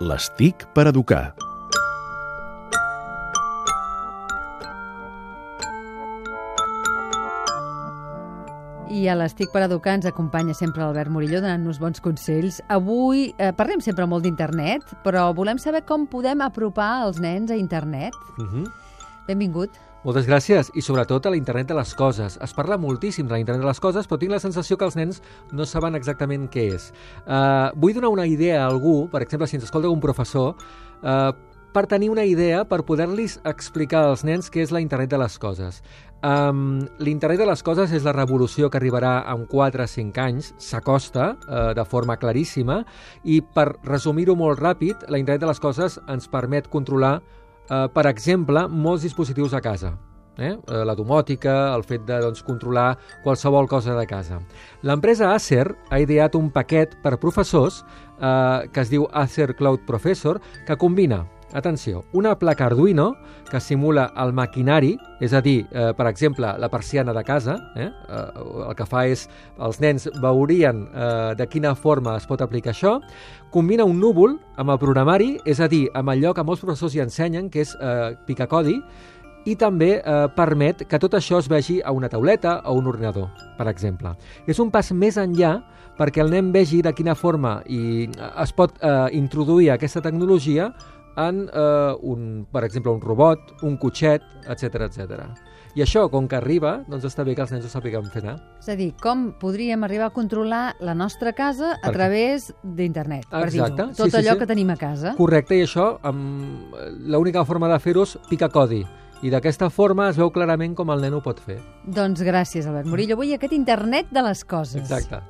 Les TIC per educar. I a l'Estic per Educar ens acompanya sempre l'Albert Murillo donant-nos bons consells. Avui eh, parlem sempre molt d'internet, però volem saber com podem apropar els nens a internet. Uh -huh. Benvingut. Moltes gràcies, i sobretot a l'internet de les coses. Es parla moltíssim de l'internet de les coses, però tinc la sensació que els nens no saben exactament què és. Uh, vull donar una idea a algú, per exemple, si ens escolta un professor, uh, per tenir una idea, per poder-los explicar als nens què és la internet de les coses. Um, L'internet de les coses és la revolució que arribarà en 4 o 5 anys, s'acosta uh, de forma claríssima, i per resumir-ho molt ràpid, la internet de les coses ens permet controlar Uh, per exemple, molts dispositius a casa. Eh? Uh, la domòtica, el fet de doncs, controlar qualsevol cosa de casa. L'empresa Acer ha ideat un paquet per professors uh, que es diu Acer Cloud Professor que combina Atenció, una placa Arduino que simula el maquinari, és a dir, eh, per exemple, la persiana de casa, eh? Eh, el que fa és, els nens veurien eh, de quina forma es pot aplicar això, combina un núvol amb el programari, és a dir, amb allò que molts professors hi ensenyen, que és eh, picar codi, i també eh, permet que tot això es vegi a una tauleta o un ordinador, per exemple. És un pas més enllà perquè el nen vegi de quina forma i es pot eh, introduir aquesta tecnologia en, eh, un, per exemple, un robot, un cotxet, etc etc. I això, com que arriba, doncs està bé que els nens ho sàpiguen fer anar. És a dir, com podríem arribar a controlar la nostra casa a través d'internet, per dir-ho. Exacte, Tot sí, sí, allò sí. que tenim a casa. Correcte, i això, amb... l'única forma de fer-ho és picar codi. I d'aquesta forma es veu clarament com el nen ho pot fer. Doncs gràcies, Albert Murillo. Avui aquest internet de les coses. Exacte.